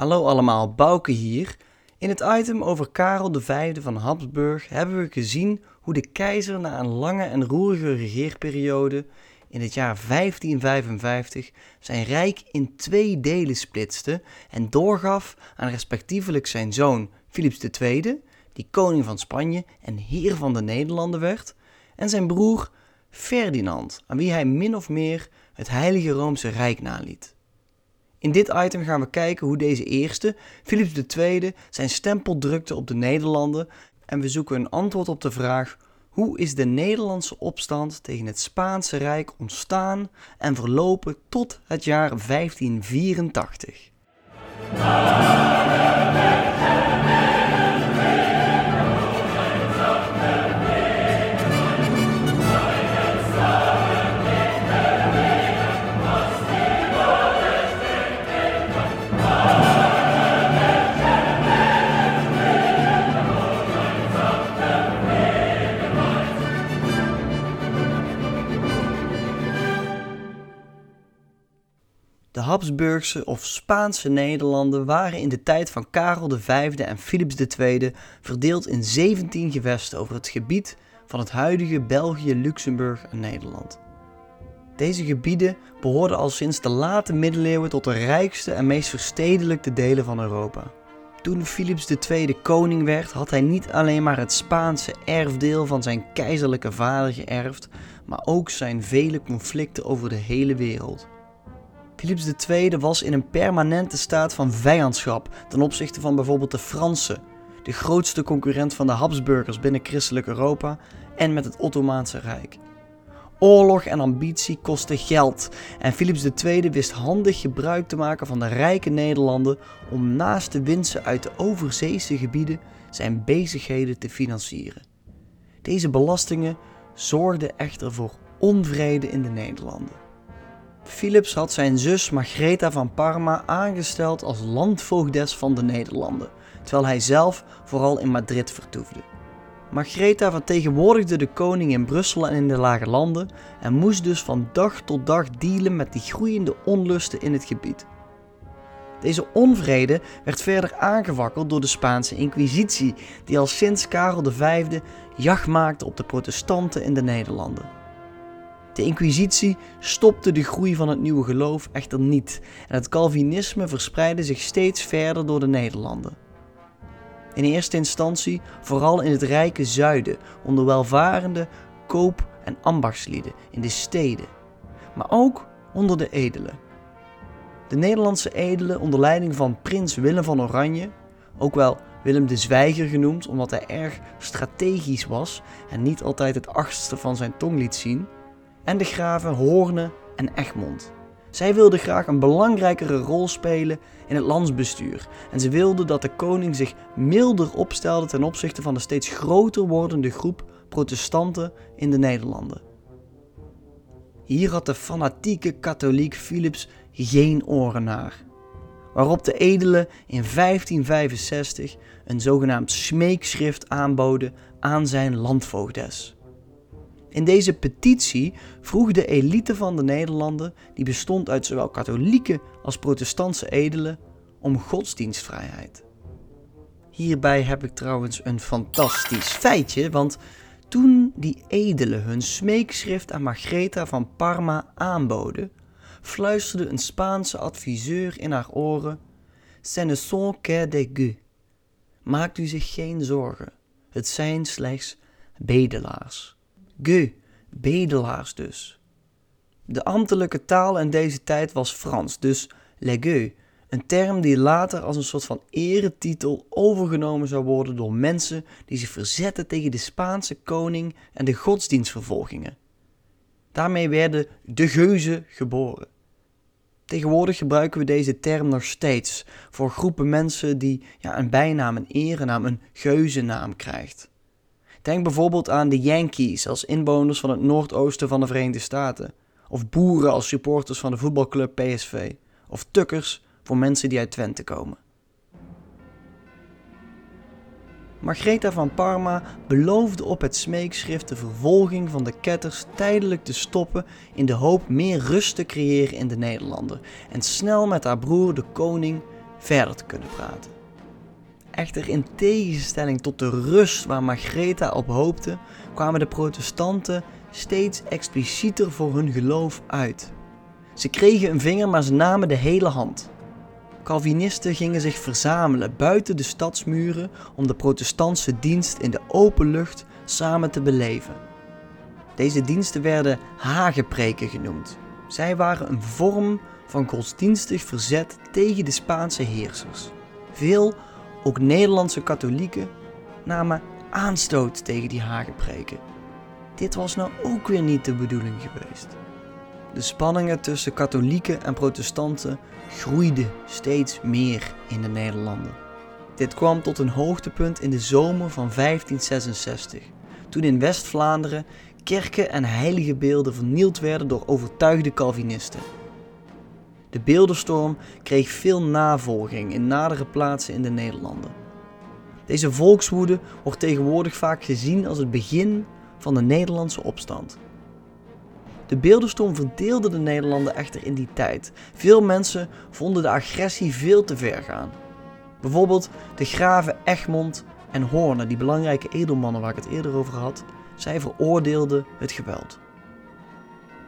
Hallo allemaal, Bouke hier. In het item over Karel V van Habsburg hebben we gezien hoe de keizer na een lange en roerige regeerperiode in het jaar 1555 zijn rijk in twee delen splitste en doorgaf aan respectievelijk zijn zoon Philips II, die koning van Spanje en heer van de Nederlanden werd, en zijn broer Ferdinand, aan wie hij min of meer het Heilige Roomse Rijk naliet. In dit item gaan we kijken hoe deze eerste, Philips II, zijn stempel drukte op de Nederlanden en we zoeken een antwoord op de vraag hoe is de Nederlandse opstand tegen het Spaanse Rijk ontstaan en verlopen tot het jaar 1584. Habsburgse of Spaanse Nederlanden waren in de tijd van Karel V en Philips II verdeeld in 17 gewesten over het gebied van het huidige België, Luxemburg en Nederland. Deze gebieden behoorden al sinds de late middeleeuwen tot de rijkste en meest verstedelijkte delen van Europa. Toen Philips II koning werd, had hij niet alleen maar het Spaanse erfdeel van zijn keizerlijke vader geërfd, maar ook zijn vele conflicten over de hele wereld. Philips II was in een permanente staat van vijandschap ten opzichte van bijvoorbeeld de Fransen, de grootste concurrent van de Habsburgers binnen christelijk Europa en met het Ottomaanse Rijk. Oorlog en ambitie kosten geld en Philips II wist handig gebruik te maken van de rijke Nederlanden om naast de winsten uit de overzeese gebieden zijn bezigheden te financieren. Deze belastingen zorgden echter voor onvrede in de Nederlanden. Philips had zijn zus Margreta van Parma aangesteld als landvoogdes van de Nederlanden, terwijl hij zelf vooral in Madrid vertoefde. Margreta vertegenwoordigde de koning in Brussel en in de Lage Landen en moest dus van dag tot dag dealen met die groeiende onlusten in het gebied. Deze onvrede werd verder aangewakkerd door de Spaanse Inquisitie, die al sinds Karel V jacht maakte op de protestanten in de Nederlanden. De Inquisitie stopte de groei van het nieuwe geloof echter niet en het Calvinisme verspreidde zich steeds verder door de Nederlanden. In eerste instantie vooral in het rijke zuiden, onder welvarende koop- en ambachtslieden in de steden, maar ook onder de edelen. De Nederlandse edelen onder leiding van prins Willem van Oranje, ook wel Willem de Zwijger genoemd omdat hij erg strategisch was en niet altijd het achtste van zijn tong liet zien, en de graven Hoorne en Egmond. Zij wilden graag een belangrijkere rol spelen in het landsbestuur en ze wilden dat de koning zich milder opstelde ten opzichte van de steeds groter wordende groep protestanten in de Nederlanden. Hier had de fanatieke katholiek Philips geen oren naar. Waarop de edelen in 1565 een zogenaamd smeekschrift aanboden aan zijn landvoogdes. In deze petitie vroeg de elite van de Nederlanden, die bestond uit zowel katholieke als protestantse edelen, om godsdienstvrijheid. Hierbij heb ik trouwens een fantastisch feitje, want toen die edelen hun smeekschrift aan Margreta van Parma aanboden, fluisterde een Spaanse adviseur in haar oren: Ce ne sont que des. Maakt u zich geen zorgen, het zijn slechts bedelaars. Gueux, bedelaars dus. De ambtelijke taal in deze tijd was Frans, dus les een term die later als een soort van eretitel overgenomen zou worden door mensen die zich verzetten tegen de Spaanse koning en de godsdienstvervolgingen. Daarmee werden de geuzen geboren. Tegenwoordig gebruiken we deze term nog steeds voor groepen mensen die ja, een bijnaam, een erenaam, een geuzennaam krijgt. Denk bijvoorbeeld aan de Yankees als inwoners van het noordoosten van de Verenigde Staten, of boeren als supporters van de voetbalclub PSV, of tukkers voor mensen die uit Twente komen. Margreta van Parma beloofde op het smeekschrift de vervolging van de ketters tijdelijk te stoppen in de hoop meer rust te creëren in de Nederlanden en snel met haar broer de koning verder te kunnen praten. Echter in tegenstelling tot de rust waar Margaretha op hoopte, kwamen de protestanten steeds explicieter voor hun geloof uit. Ze kregen een vinger, maar ze namen de hele hand. Calvinisten gingen zich verzamelen buiten de stadsmuren om de protestantse dienst in de open lucht samen te beleven. Deze diensten werden hagepreken genoemd. Zij waren een vorm van godsdienstig verzet tegen de Spaanse heersers. Veel, ook Nederlandse katholieken, namen aanstoot tegen die hagepreken. Dit was nou ook weer niet de bedoeling geweest. De spanningen tussen katholieken en protestanten groeiden steeds meer in de Nederlanden. Dit kwam tot een hoogtepunt in de zomer van 1566, toen in West-Vlaanderen kerken en heilige beelden vernield werden door overtuigde Calvinisten. De beeldenstorm kreeg veel navolging in nadere plaatsen in de Nederlanden. Deze volkswoede wordt tegenwoordig vaak gezien als het begin van de Nederlandse opstand. De beeldenstorm verdeelde de Nederlanden echter in die tijd. Veel mensen vonden de agressie veel te ver gaan. Bijvoorbeeld de graven Egmond en Hoorne, die belangrijke edelmannen waar ik het eerder over had, zij veroordeelden het geweld.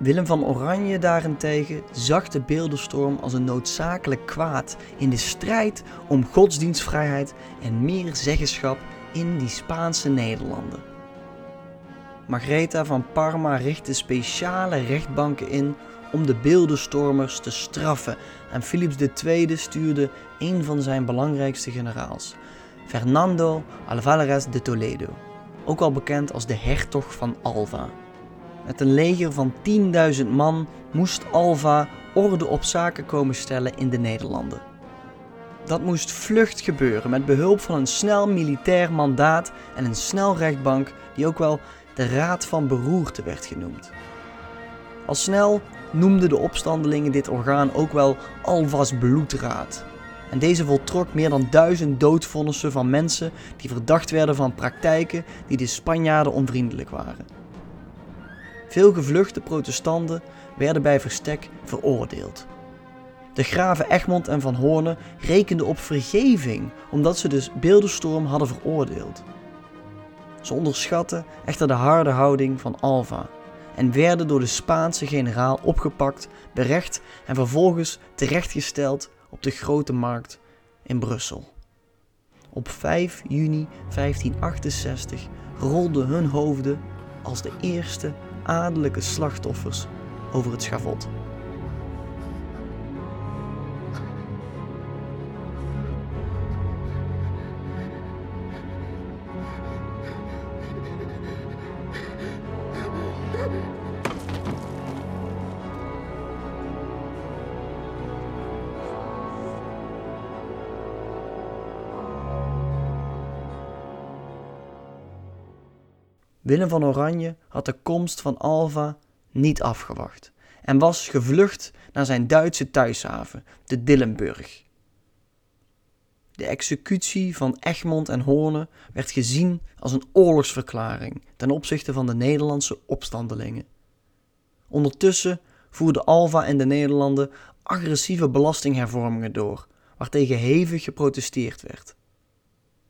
Willem van Oranje daarentegen zag de beeldenstorm als een noodzakelijk kwaad in de strijd om godsdienstvrijheid en meer zeggenschap in die Spaanse Nederlanden. Margaretha van Parma richtte speciale rechtbanken in om de beeldenstormers te straffen en Philips II stuurde een van zijn belangrijkste generaals, Fernando Alvarez de Toledo, ook wel bekend als de hertog van Alva. Met een leger van 10.000 man moest Alva orde op zaken komen stellen in de Nederlanden. Dat moest vlucht gebeuren met behulp van een snel militair mandaat en een snel rechtbank die ook wel de Raad van Beroerte werd genoemd. Al snel noemden de opstandelingen dit orgaan ook wel Alva's Bloedraad. En deze voltrok meer dan duizend doodvonnissen van mensen die verdacht werden van praktijken die de Spanjaarden onvriendelijk waren. Veel gevluchte protestanten werden bij verstek veroordeeld. De graven Egmond en Van Hoorne rekenden op vergeving omdat ze de beeldenstorm hadden veroordeeld. Ze onderschatten echter de harde houding van Alva en werden door de Spaanse generaal opgepakt, berecht en vervolgens terechtgesteld op de grote markt in Brussel. Op 5 juni 1568 rolden hun hoofden als de eerste adellijke slachtoffers over het schavot. Willem van Oranje had de komst van Alva niet afgewacht en was gevlucht naar zijn Duitse thuishaven, de Dillenburg. De executie van Egmond en Hoorne werd gezien als een oorlogsverklaring ten opzichte van de Nederlandse opstandelingen. Ondertussen voerden Alva en de Nederlanden agressieve belastinghervormingen door, waartegen hevig geprotesteerd werd.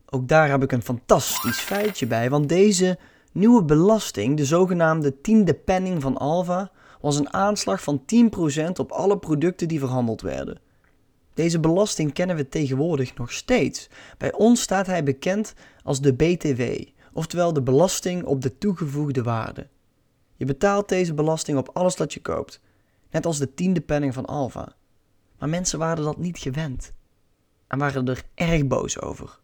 Ook daar heb ik een fantastisch feitje bij, want deze nieuwe belasting, de zogenaamde tiende penning van Alva, was een aanslag van 10% op alle producten die verhandeld werden. Deze belasting kennen we tegenwoordig nog steeds. Bij ons staat hij bekend als de BTW, oftewel de belasting op de toegevoegde waarde. Je betaalt deze belasting op alles dat je koopt, net als de tiende penning van Alva. Maar mensen waren dat niet gewend en waren er erg boos over.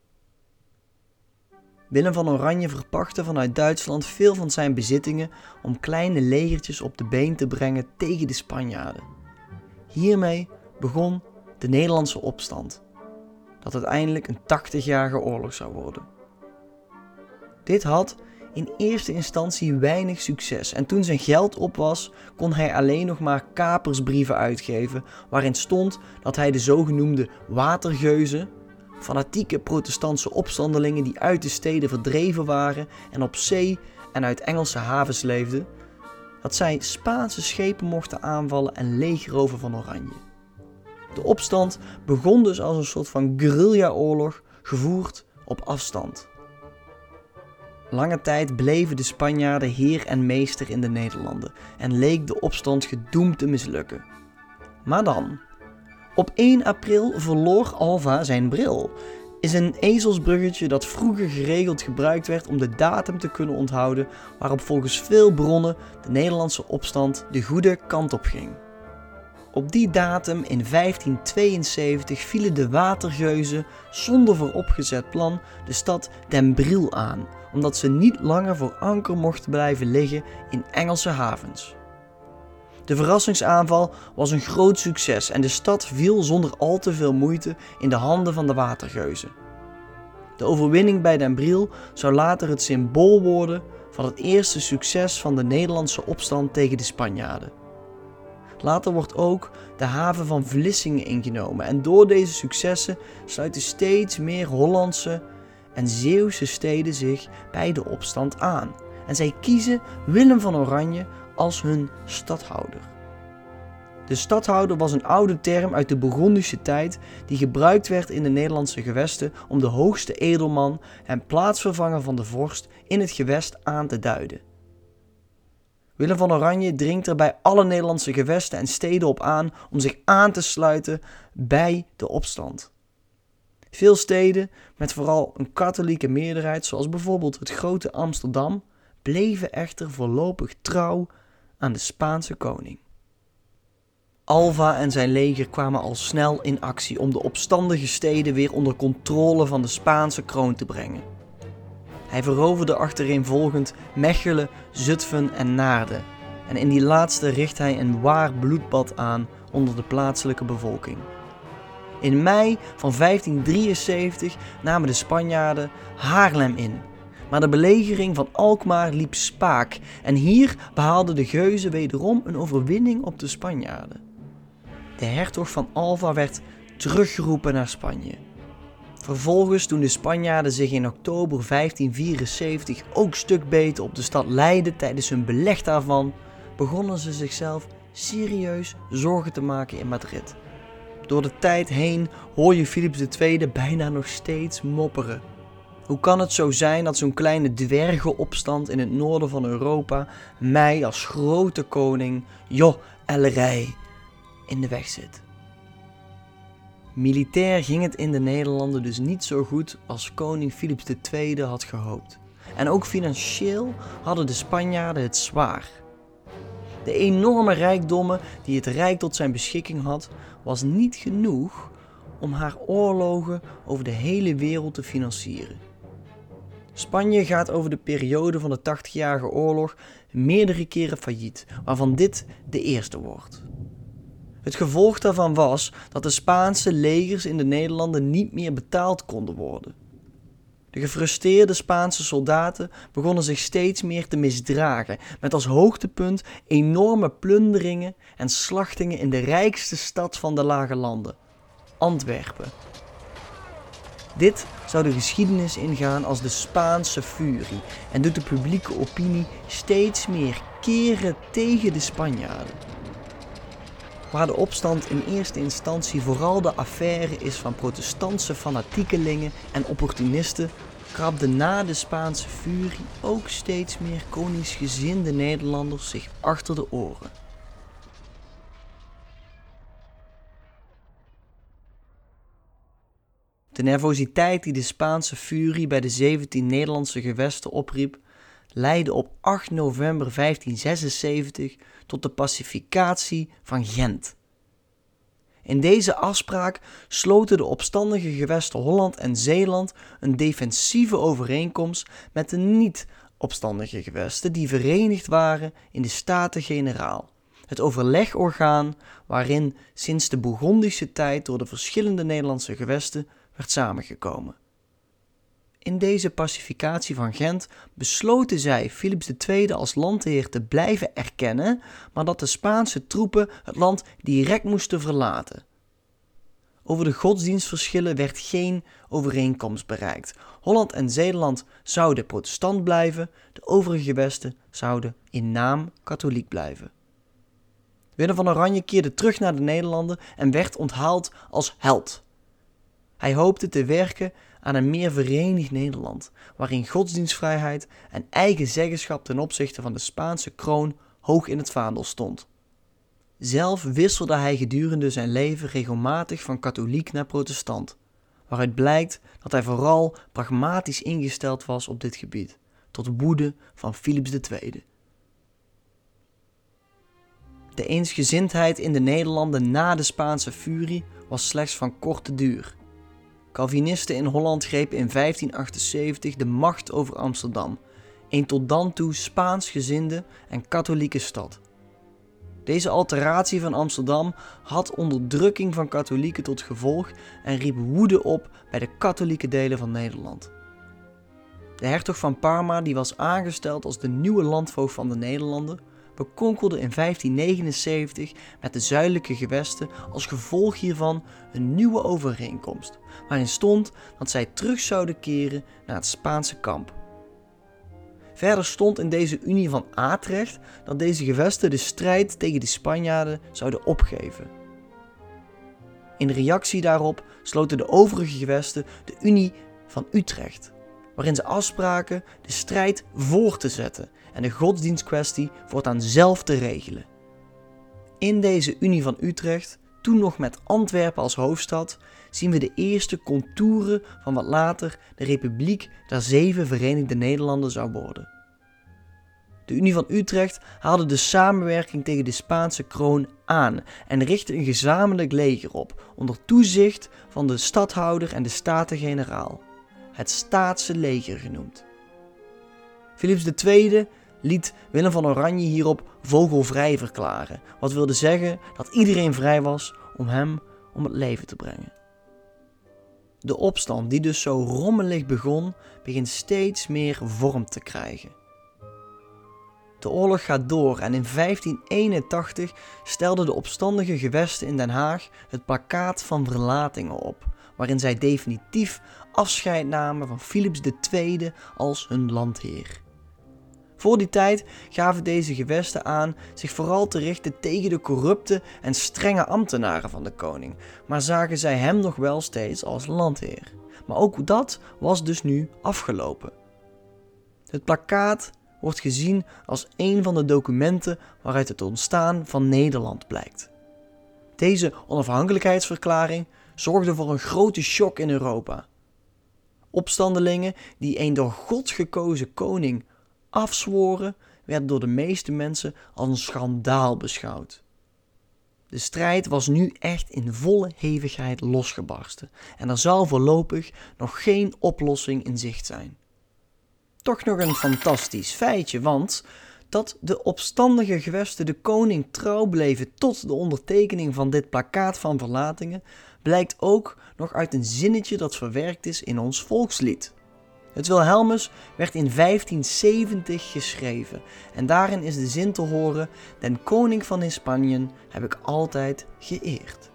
Willem van Oranje verpachtte vanuit Duitsland veel van zijn bezittingen om kleine legertjes op de been te brengen tegen de Spanjaarden. Hiermee begon de Nederlandse opstand, dat uiteindelijk een 80-jarige oorlog zou worden. Dit had in eerste instantie weinig succes en toen zijn geld op was, kon hij alleen nog maar kapersbrieven uitgeven waarin stond dat hij de zogenoemde watergeuzen, fanatieke protestantse opstandelingen die uit de steden verdreven waren en op zee en uit Engelse havens leefden, dat zij Spaanse schepen mochten aanvallen en leegroven van Oranje. De opstand begon dus als een soort van guerrilla-oorlog, gevoerd op afstand. Lange tijd bleven de Spanjaarden heer en meester in de Nederlanden en leek de opstand gedoemd te mislukken. Maar dan, op 1 april verloor Alva zijn bril. Is een ezelsbruggetje dat vroeger geregeld gebruikt werd om de datum te kunnen onthouden, waarop volgens veel bronnen de Nederlandse opstand de goede kant op ging. Op die datum in 1572 vielen de watergeuzen zonder vooropgezet plan de stad Den Briel aan, omdat ze niet langer voor anker mochten blijven liggen in Engelse havens. De verrassingsaanval was een groot succes en de stad viel zonder al te veel moeite in de handen van de watergeuzen. De overwinning bij Den Briel zou later het symbool worden van het eerste succes van de Nederlandse opstand tegen de Spanjaarden. Later wordt ook de haven van Vlissingen ingenomen en door deze successen sluiten steeds meer Hollandse en Zeeuwse steden zich bij de opstand aan. En zij kiezen Willem van Oranje als hun stadhouder. De stadhouder was een oude term uit de Burgondische tijd die gebruikt werd in de Nederlandse gewesten om de hoogste edelman en plaatsvervanger van de vorst in het gewest aan te duiden. Willem van Oranje dringt er bij alle Nederlandse gewesten en steden op aan om zich aan te sluiten bij de opstand. Veel steden, met vooral een katholieke meerderheid, zoals bijvoorbeeld het grote Amsterdam, bleven echter voorlopig trouw aan de Spaanse koning. Alva en zijn leger kwamen al snel in actie om de opstandige steden weer onder controle van de Spaanse kroon te brengen. Hij veroverde achtereenvolgend Mechelen, Zutphen en Naarden. En in die laatste richt hij een waar bloedbad aan onder de plaatselijke bevolking. In mei van 1573 namen de Spanjaarden Haarlem in. Maar de belegering van Alkmaar liep spaak en hier behaalden de geuzen wederom een overwinning op de Spanjaarden. De hertog van Alva werd teruggeroepen naar Spanje. Vervolgens, toen de Spanjaarden zich in oktober 1574 ook stuk beten op de stad Leiden tijdens hun beleg daarvan, begonnen ze zichzelf serieus zorgen te maken in Madrid. Door de tijd heen hoor je Philips II bijna nog steeds mopperen. Hoe kan het zo zijn dat zo'n kleine dwergenopstand in het noorden van Europa mij als grote koning, joh, ellerij, in de weg zit? Militair ging het in de Nederlanden dus niet zo goed als koning Philips II had gehoopt. En ook financieel hadden de Spanjaarden het zwaar. De enorme rijkdommen die het Rijk tot zijn beschikking had, was niet genoeg om haar oorlogen over de hele wereld te financieren. Spanje gaat over de periode van de 80-jarige oorlog meerdere keren failliet, waarvan dit de eerste wordt. Het gevolg daarvan was dat de Spaanse legers in de Nederlanden niet meer betaald konden worden. De gefrustreerde Spaanse soldaten begonnen zich steeds meer te misdragen, met als hoogtepunt enorme plunderingen en slachtingen in de rijkste stad van de Lage Landen, Antwerpen. Dit zou de geschiedenis ingaan als de Spaanse furie en doet de publieke opinie steeds meer keren tegen de Spanjaarden. Waar de opstand in eerste instantie vooral de affaire is van protestantse fanatiekelingen en opportunisten, krabden na de Spaanse furie ook steeds meer koningsgezinde Nederlanders zich achter de oren. De nervositeit die de Spaanse furie bij de 17 Nederlandse gewesten opriep, leidde op 8 november 1576 tot de pacificatie van Gent. In deze afspraak sloten de opstandige gewesten Holland en Zeeland een defensieve overeenkomst met de niet-opstandige gewesten die verenigd waren in de Staten-Generaal, het overlegorgaan waarin sinds de Bourgondische tijd door de verschillende Nederlandse gewesten werd samengekomen. In deze pacificatie van Gent besloten zij Philips II als landheer te blijven erkennen, maar dat de Spaanse troepen het land direct moesten verlaten. Over de godsdienstverschillen werd geen overeenkomst bereikt. Holland en Zeeland zouden protestant blijven, de overige gewesten zouden in naam katholiek blijven. Willem van Oranje keerde terug naar de Nederlanden en werd onthaald als held. Hij hoopte te werken aan een meer verenigd Nederland, waarin godsdienstvrijheid en eigen zeggenschap ten opzichte van de Spaanse kroon hoog in het vaandel stond. Zelf wisselde hij gedurende zijn leven regelmatig van katholiek naar protestant, waaruit blijkt dat hij vooral pragmatisch ingesteld was op dit gebied, tot woede van Philips II. De eensgezindheid in de Nederlanden na de Spaanse furie was slechts van korte duur. Calvinisten in Holland grepen in 1578 de macht over Amsterdam, een tot dan toe Spaansgezinde en katholieke stad. Deze alteratie van Amsterdam had onderdrukking van katholieken tot gevolg en riep woede op bij de katholieke delen van Nederland. De hertog van Parma, die was aangesteld als de nieuwe landvoogd van de Nederlanden, bekonkelde in 1579 met de zuidelijke gewesten als gevolg hiervan een nieuwe overeenkomst, waarin stond dat zij terug zouden keren naar het Spaanse kamp. Verder stond in deze Unie van Atrecht dat deze gewesten de strijd tegen de Spanjaarden zouden opgeven. In reactie daarop sloten de overige gewesten de Unie van Utrecht, waarin ze afspraken de strijd voor te zetten en de godsdienstkwestie voortaan zelf te regelen. In deze Unie van Utrecht, toen nog met Antwerpen als hoofdstad, zien we de eerste contouren van wat later de Republiek der Zeven Verenigde Nederlanden zou worden. De Unie van Utrecht haalde de samenwerking tegen de Spaanse kroon aan en richtte een gezamenlijk leger op onder toezicht van de stadhouder en de Staten-Generaal, het Staatse leger genoemd. Philips II liet Willem van Oranje hierop vogelvrij verklaren, wat wilde zeggen dat iedereen vrij was om hem om het leven te brengen. De opstand, die dus zo rommelig begon, begint steeds meer vorm te krijgen. De oorlog gaat door en in 1581 stelden de opstandige gewesten in Den Haag het plakkaat van verlatingen op, waarin zij definitief afscheid namen van Philips II als hun landheer. Voor die tijd gaven deze gewesten aan zich vooral te richten tegen de corrupte en strenge ambtenaren van de koning, maar zagen zij hem nog wel steeds als landheer. Maar ook dat was dus nu afgelopen. Het plakkaat wordt gezien als een van de documenten waaruit het ontstaan van Nederland blijkt. Deze onafhankelijkheidsverklaring zorgde voor een grote shock in Europa. Opstandelingen die een door God gekozen koning afzworen, werden door de meeste mensen als een schandaal beschouwd. De strijd was nu echt in volle hevigheid losgebarsten en er zou voorlopig nog geen oplossing in zicht zijn. Toch nog een fantastisch feitje, want dat de opstandige gewesten de koning trouw bleven tot de ondertekening van dit plakkaat van verlatingen, blijkt ook nog uit een zinnetje dat verwerkt is in ons volkslied. Het Wilhelmus werd in 1570 geschreven en daarin is de zin te horen: Den koning van in Spanje heb ik altijd geëerd.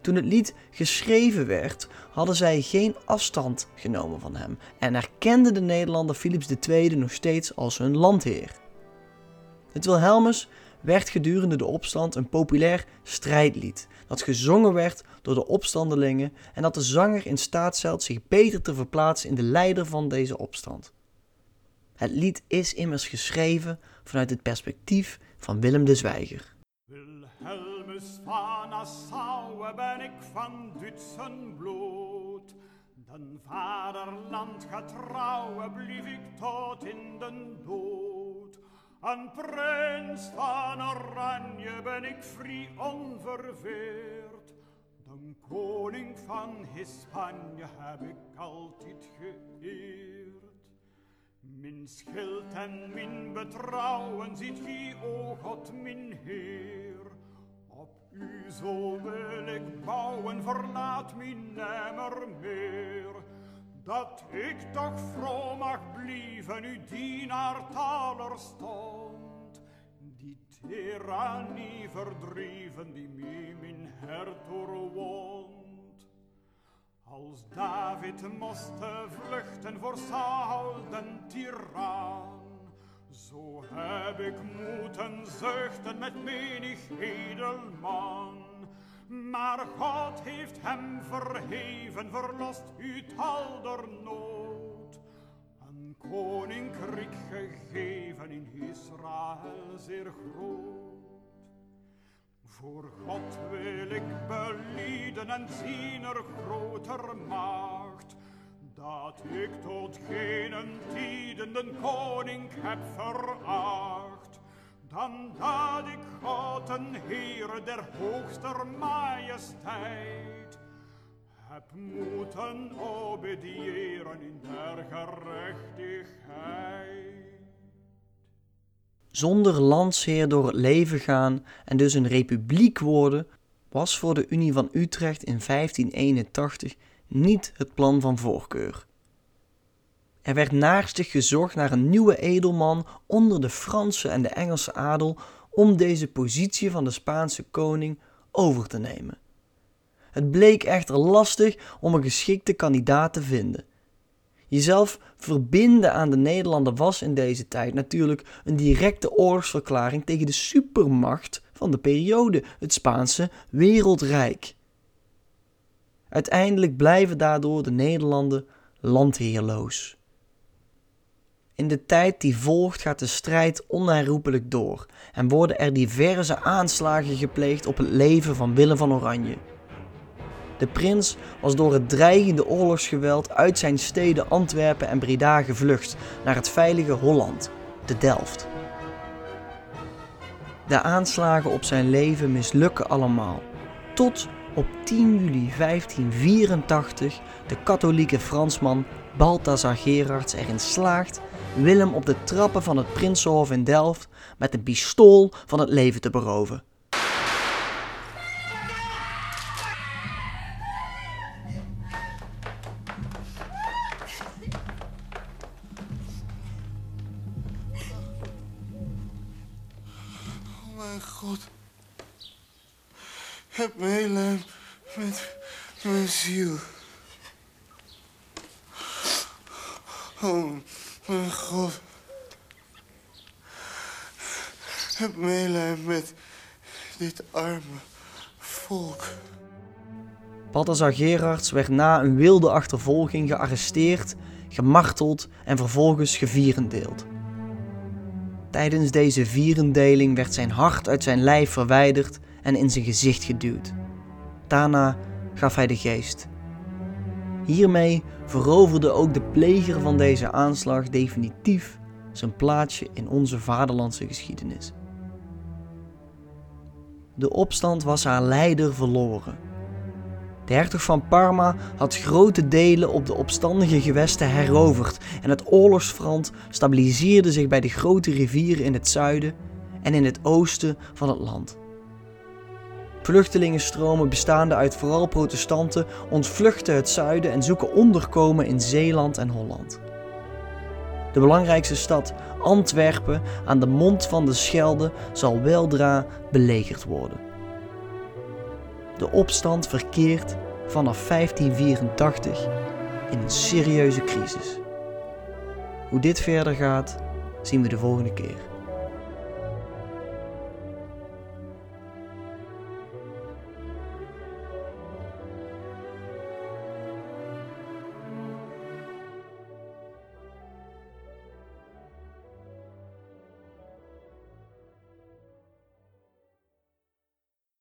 Toen het lied geschreven werd, hadden zij geen afstand genomen van hem en erkenden de Nederlander Philips II nog steeds als hun landheer. Het Wilhelmus werd gedurende de opstand een populair strijdlied dat gezongen werd door de opstandelingen en dat de zanger in staat stelt zich beter te verplaatsen in de leider van deze opstand. Het lied is immers geschreven vanuit het perspectief van Willem de Zwijger. Wilhelmus van Nassau ben ik van Dutsen bloed. Den vaderland getrouwen blief ik tot in den dood. Een prins van Oranje ben ik vrij onverveerd. De koning van Hispanje heb ik altijd geëerd. Min schild en min betrouwen ziet wie, o God, min Heer. Op u zo wil ik bouwen, verlaat mij nimmer meer dat ik toch vroom mag blijven, u dienaar taler stond. Die tyrannie verdreven, die mij mijn hart doorwond. Als David moest vluchten voor Saul den tiran, Zo heb ik moeten zuchten met menig edelman. Maar God heeft hem verheven, verlost uit al der nood. Een koninkrijk gegeven in Israël zeer groot. Voor God wil ik belieden en zien er groter macht, dat ik tot geen tijden den koning heb veracht, dan dat ik God een Heere der hoogster majesteit heb moeten obediëren in der gerechtigheid. Zonder landsheer door het leven gaan en dus een republiek worden, was voor de Unie van Utrecht in 1581 niet het plan van voorkeur. Er werd naarstig gezocht naar een nieuwe edelman onder de Franse en de Engelse adel om deze positie van de Spaanse koning over te nemen. Het bleek echter lastig om een geschikte kandidaat te vinden. Jezelf verbinden aan de Nederlanden was in deze tijd natuurlijk een directe oorlogsverklaring tegen de supermacht van de periode, het Spaanse wereldrijk. Uiteindelijk blijven daardoor de Nederlanden landheerloos. In de tijd die volgt gaat de strijd onherroepelijk door en worden er diverse aanslagen gepleegd op het leven van Willem van Oranje. De prins was door het dreigende oorlogsgeweld uit zijn steden Antwerpen en Breda gevlucht naar het veilige Holland, de Delft. De aanslagen op zijn leven mislukken allemaal, tot op 10 juli 1584 de katholieke Fransman Balthazar Gerards erin slaagt Willem op de trappen van het Prinsenhof in Delft met een pistool van het leven te beroven. Volk. Balthazar Gerards werd na een wilde achtervolging gearresteerd, gemarteld en vervolgens gevierendeeld. Tijdens deze vierendeling werd zijn hart uit zijn lijf verwijderd en in zijn gezicht geduwd. Daarna gaf hij de geest. Hiermee veroverde ook de pleger van deze aanslag definitief zijn plaatsje in onze vaderlandse geschiedenis. De opstand was haar leider verloren. De hertog van Parma had grote delen op de opstandige gewesten heroverd en het oorlogsfront stabiliseerde zich bij de grote rivieren in het zuiden en in het oosten van het land. Vluchtelingenstromen bestaande uit vooral protestanten ontvluchten het zuiden en zoeken onderkomen in Zeeland en Holland. De belangrijkste stad Antwerpen aan de mond van de Schelde zal weldra belegerd worden. De opstand verkeert vanaf 1584 in een serieuze crisis. Hoe dit verder gaat, zien we de volgende keer.